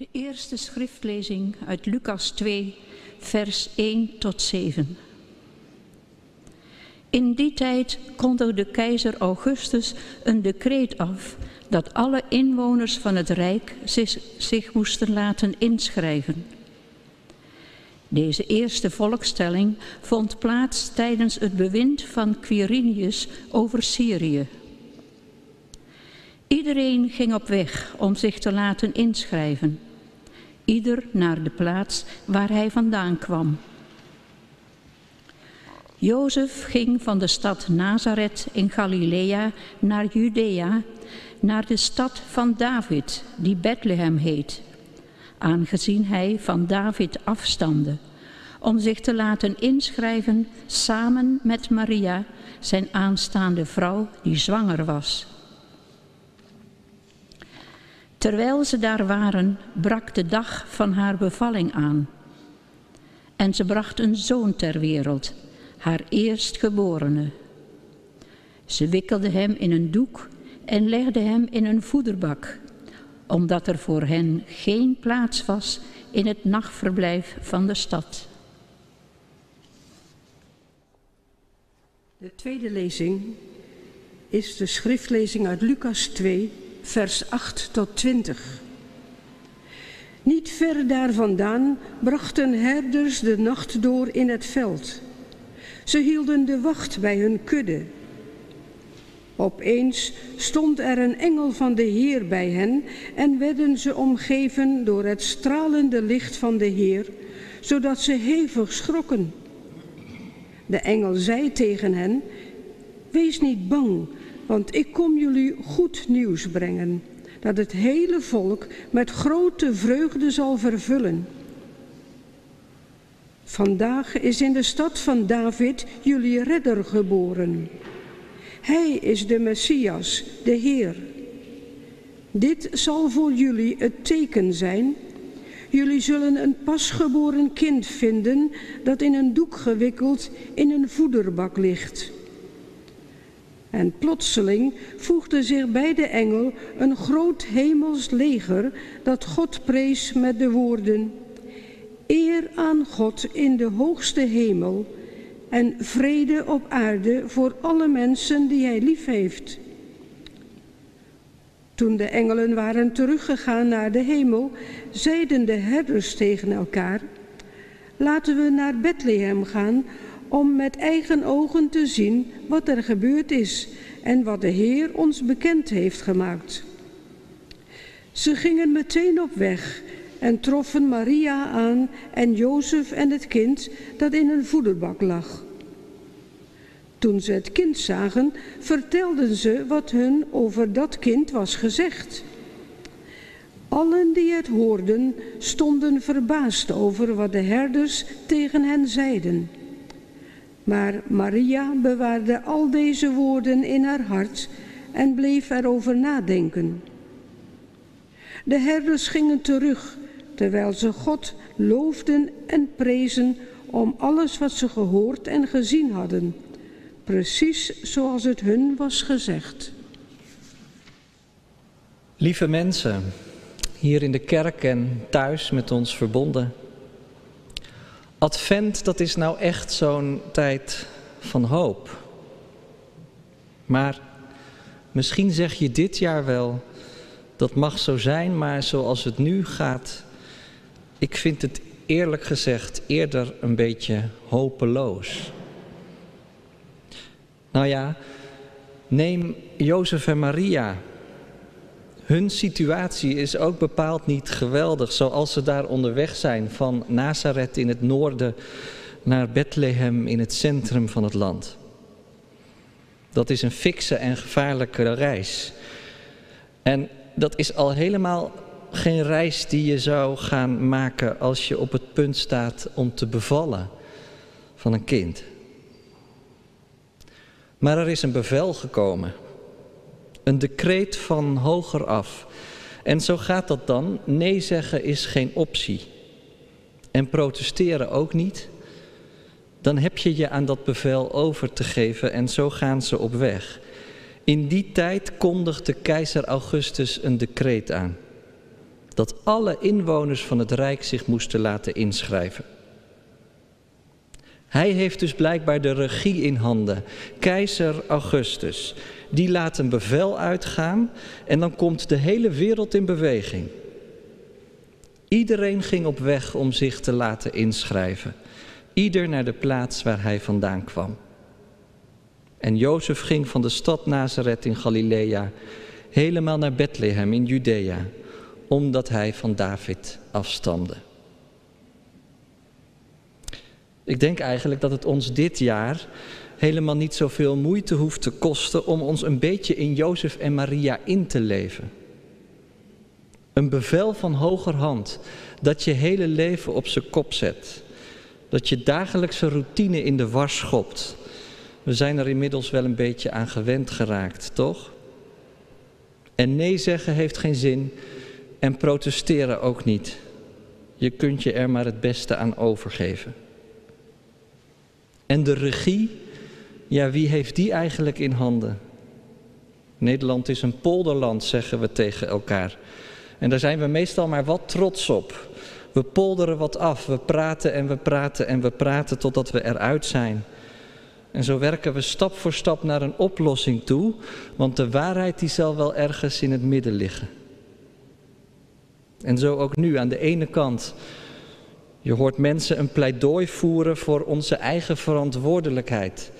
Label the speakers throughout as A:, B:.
A: De eerste schriftlezing uit Lucas 2, vers 1 tot 7. In die tijd kondigde keizer Augustus een decreet af dat alle inwoners van het Rijk zich, zich moesten laten inschrijven. Deze eerste volkstelling vond plaats tijdens het bewind van Quirinius over Syrië. Iedereen ging op weg om zich te laten inschrijven, ieder naar de plaats waar hij vandaan kwam. Jozef ging van de stad Nazareth in Galilea naar Judea, naar de stad van David, die Bethlehem heet, aangezien hij van David afstamde, om zich te laten inschrijven samen met Maria, zijn aanstaande vrouw die zwanger was. Terwijl ze daar waren, brak de dag van haar bevalling aan. En ze bracht een zoon ter wereld, haar eerstgeborene. Ze wikkelde hem in een doek en legde hem in een voederbak, omdat er voor hen geen plaats was in het nachtverblijf van de stad.
B: De tweede lezing is de schriftlezing uit Lucas 2, vers 8 tot 20. Niet ver daar vandaan brachten herders de nacht door in het veld. Ze hielden de wacht bij hun kudde. Opeens stond er een engel van de Heer bij hen en werden ze omgeven door het stralende licht van de Heer, zodat ze hevig schrokken. De engel zei tegen hen, wees niet bang, want ik kom jullie goed nieuws brengen, dat het hele volk met grote vreugde zal vervullen. Vandaag is in de stad van David jullie redder geboren. Hij is de Messias, de Heer. Dit zal voor jullie het teken zijn. Jullie zullen een pasgeboren kind vinden dat in een doek gewikkeld in een voederbak ligt. En plotseling voegde zich bij de engel een groot hemels leger dat God prees met de woorden: Eer aan God in de hoogste hemel en vrede op aarde voor alle mensen die hij lief heeft. Toen de engelen waren teruggegaan naar de hemel, zeiden de herders tegen elkaar: Laten we naar Bethlehem gaan om met eigen ogen te zien wat er gebeurd is en wat de Heer ons bekend heeft gemaakt. Ze gingen meteen op weg en troffen Maria aan en Jozef en het kind dat in een voederbak lag. Toen ze het kind zagen, vertelden ze wat hun over dat kind was gezegd. Allen die het hoorden, stonden verbaasd over wat de herders tegen hen zeiden. Maar Maria bewaarde al deze woorden in haar hart en bleef erover nadenken. De herders gingen terug, terwijl ze God loofden en prezen om alles wat ze gehoord en gezien hadden, precies zoals het hun was gezegd.
C: Lieve mensen, hier in de kerk en thuis met ons verbonden. Advent, dat is nou echt zo'n tijd van hoop. Maar misschien zeg je dit jaar wel, dat mag zo zijn, maar zoals het nu gaat, ik vind het eerlijk gezegd eerder een beetje hopeloos. Nou ja, neem Jozef en Maria. Hun situatie is ook bepaald niet geweldig, zoals ze daar onderweg zijn van Nazareth in het noorden naar Bethlehem in het centrum van het land. Dat is een fikse en gevaarlijke reis. En dat is al helemaal geen reis die je zou gaan maken als je op het punt staat om te bevallen van een kind. Maar er is een bevel gekomen. Een decreet van hoger af. En zo gaat dat dan. Nee zeggen is geen optie. En protesteren ook niet. Dan heb je je aan dat bevel over te geven en zo gaan ze op weg. In die tijd kondigde keizer Augustus een decreet aan dat alle inwoners van het Rijk zich moesten laten inschrijven. Hij heeft dus blijkbaar de regie in handen. Keizer Augustus. Die laat een bevel uitgaan en dan komt de hele wereld in beweging. Iedereen ging op weg om zich te laten inschrijven. Ieder naar de plaats waar hij vandaan kwam. En Jozef ging van de stad Nazareth in Galilea helemaal naar Bethlehem in Judea, omdat hij van David afstamde. Ik denk eigenlijk dat het ons dit jaar helemaal niet zoveel moeite hoeft te kosten om ons een beetje in Jozef en Maria in te leven. Een bevel van hogerhand dat je hele leven op zijn kop zet. Dat je dagelijkse routine in de war schopt. We zijn er inmiddels wel een beetje aan gewend geraakt, toch? En nee zeggen heeft geen zin en protesteren ook niet. Je kunt je er maar het beste aan overgeven. En de regie, ja, wie heeft die eigenlijk in handen? Nederland is een polderland, zeggen we tegen elkaar. En daar zijn we meestal maar wat trots op. We polderen wat af, we praten en we praten en we praten totdat we eruit zijn. En zo werken we stap voor stap naar een oplossing toe, want de waarheid die zal wel ergens in het midden liggen. En zo ook nu aan de ene kant. Je hoort mensen een pleidooi voeren voor onze eigen verantwoordelijkheid.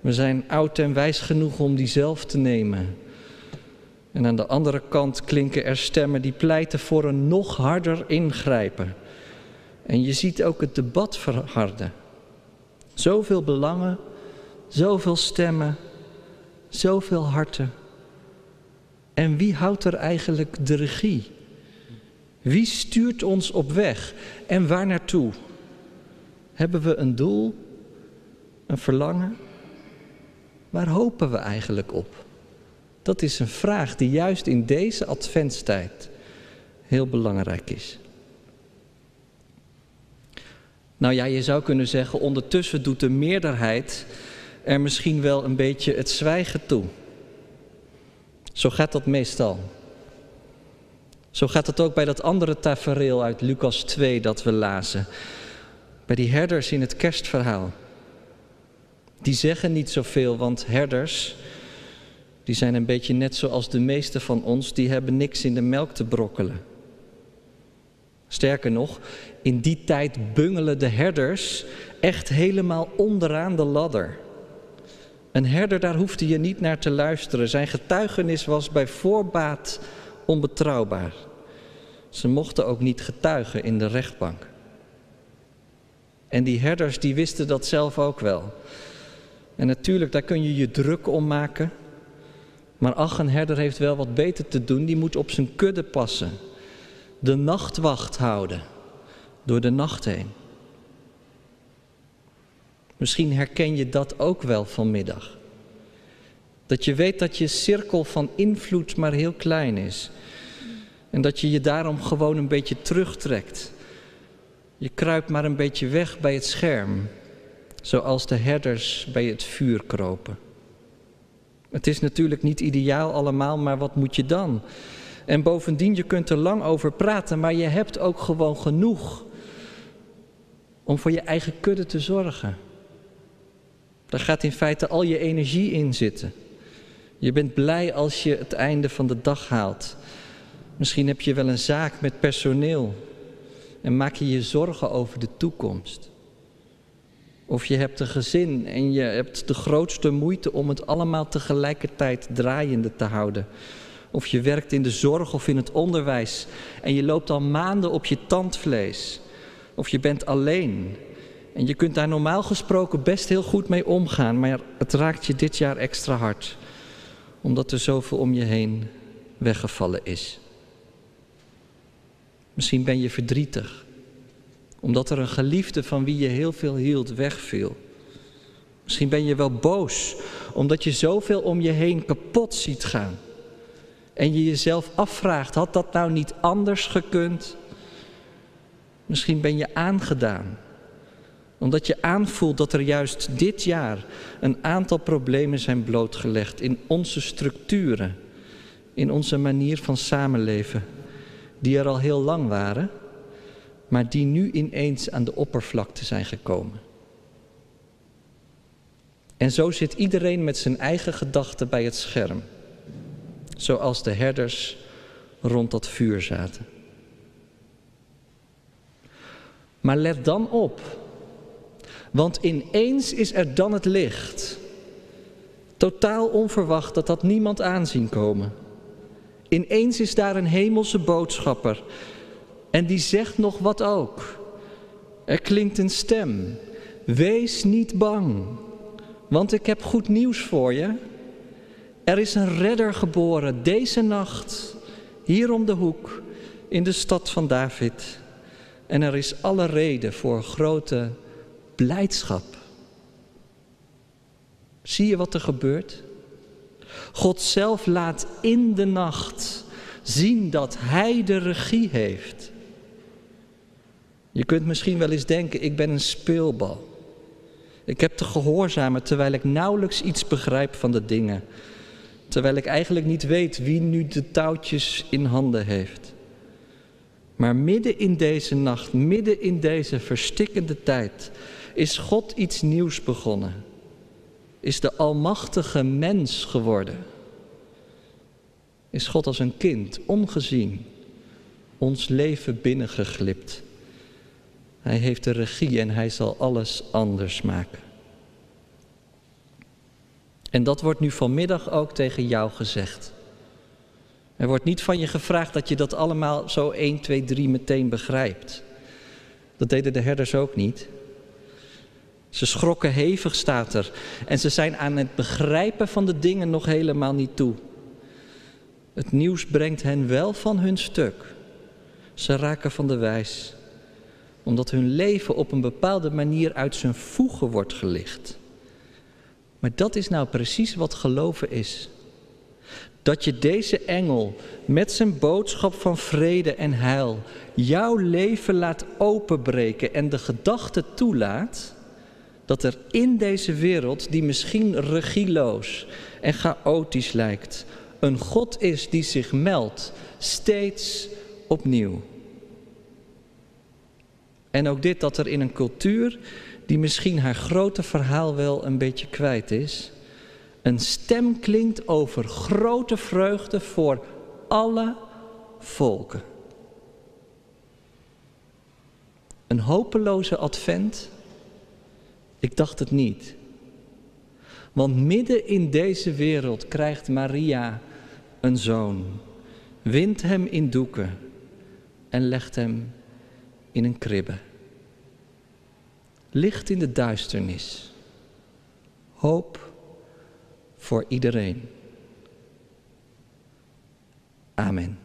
C: We zijn oud en wijs genoeg om die zelf te nemen. En aan de andere kant klinken er stemmen die pleiten voor een nog harder ingrijpen. En je ziet ook het debat verharden. Zoveel belangen, zoveel stemmen, zoveel harten. En wie houdt er eigenlijk de regie? Wie stuurt ons op weg en waar naartoe? Hebben we een doel, een verlangen? Waar hopen we eigenlijk op? Dat is een vraag die juist in deze adventstijd heel belangrijk is. Nou ja, je zou kunnen zeggen, ondertussen doet de meerderheid er misschien wel een beetje het zwijgen toe. Zo gaat dat meestal. Zo gaat het ook bij dat andere tafereel uit Lucas 2 dat we lazen. Bij die herders in het kerstverhaal. Die zeggen niet zoveel, want herders, die zijn een beetje net zoals de meeste van ons, die hebben niks in de melk te brokkelen. Sterker nog, in die tijd bungelen de herders echt helemaal onderaan de ladder. Een herder, daar hoefde je niet naar te luisteren. Zijn getuigenis was bij voorbaat onbetrouwbaar. Ze mochten ook niet getuigen in de rechtbank. En die herders die wisten dat zelf ook wel. En natuurlijk, daar kun je je druk om maken. Maar ach, een herder heeft wel wat beter te doen. Die moet op zijn kudde passen. De nachtwacht houden. Door de nacht heen. Misschien herken je dat ook wel vanmiddag. Dat je weet dat je cirkel van invloed maar heel klein is. En dat je je daarom gewoon een beetje terugtrekt. Je kruipt maar een beetje weg bij het scherm, zoals de herders bij het vuur kropen. Het is natuurlijk niet ideaal allemaal, maar wat moet je dan? En bovendien, je kunt er lang over praten, maar je hebt ook gewoon genoeg om voor je eigen kudde te zorgen. Daar gaat in feite al je energie in zitten. Je bent blij als je het einde van de dag haalt. Misschien heb je wel een zaak met personeel en maak je je zorgen over de toekomst. Of je hebt een gezin en je hebt de grootste moeite om het allemaal tegelijkertijd draaiende te houden. Of je werkt in de zorg of in het onderwijs en je loopt al maanden op je tandvlees. Of je bent alleen en je kunt daar normaal gesproken best heel goed mee omgaan, maar het raakt je dit jaar extra hard, omdat er zoveel om je heen weggevallen is. Misschien ben je verdrietig, omdat er een geliefde van wie je heel veel hield wegviel. Misschien ben je wel boos, omdat je zoveel om je heen kapot ziet gaan. En je jezelf afvraagt, had dat nou niet anders gekund? Misschien ben je aangedaan, omdat je aanvoelt dat er juist dit jaar een aantal problemen zijn blootgelegd in onze structuren, in onze manier van samenleven die er al heel lang waren, maar die nu ineens aan de oppervlakte zijn gekomen. En zo zit iedereen met zijn eigen gedachten bij het scherm, zoals de herders rond dat vuur zaten. Maar let dan op, want ineens is er dan het licht. Totaal onverwacht dat dat niemand aanzien komen. Ineens is daar een hemelse boodschapper en die zegt nog wat ook. Er klinkt een stem. Wees niet bang, want ik heb goed nieuws voor je. Er is een redder geboren deze nacht, hier om de hoek, in de stad van David. En er is alle reden voor grote blijdschap. Zie je wat er gebeurt? God zelf laat in de nacht zien dat Hij de regie heeft. Je kunt misschien wel eens denken, ik ben een speelbal. Ik heb te gehoorzamen terwijl ik nauwelijks iets begrijp van de dingen. Terwijl ik eigenlijk niet weet wie nu de touwtjes in handen heeft. Maar midden in deze nacht, midden in deze verstikkende tijd, is God iets nieuws begonnen. Is de Almachtige mens geworden. Is God als een kind, ongezien, ons leven binnengeglipt. Hij heeft de regie en hij zal alles anders maken. En dat wordt nu vanmiddag ook tegen jou gezegd. Er wordt niet van je gevraagd dat je dat allemaal zo 1, 2, 3 meteen begrijpt. Dat deden de herders ook niet. Ze schrokken hevig, staat er. En ze zijn aan het begrijpen van de dingen nog helemaal niet toe. Het nieuws brengt hen wel van hun stuk. Ze raken van de wijs, omdat hun leven op een bepaalde manier uit zijn voegen wordt gelicht. Maar dat is nou precies wat geloven is. Dat je deze engel met zijn boodschap van vrede en heil jouw leven laat openbreken en de gedachte toelaat dat er in deze wereld, die misschien regieloos en chaotisch lijkt, een God is die zich meldt, steeds opnieuw. En ook dit dat er in een cultuur die misschien haar grote verhaal wel een beetje kwijt is, een stem klinkt over grote vreugde voor alle volken. Een hopeloze advent? Ik dacht het niet. Want midden in deze wereld krijgt Maria een zoon, wint hem in doeken en legt hem in een kribbe. Licht in de duisternis. Hoop voor iedereen. Amen.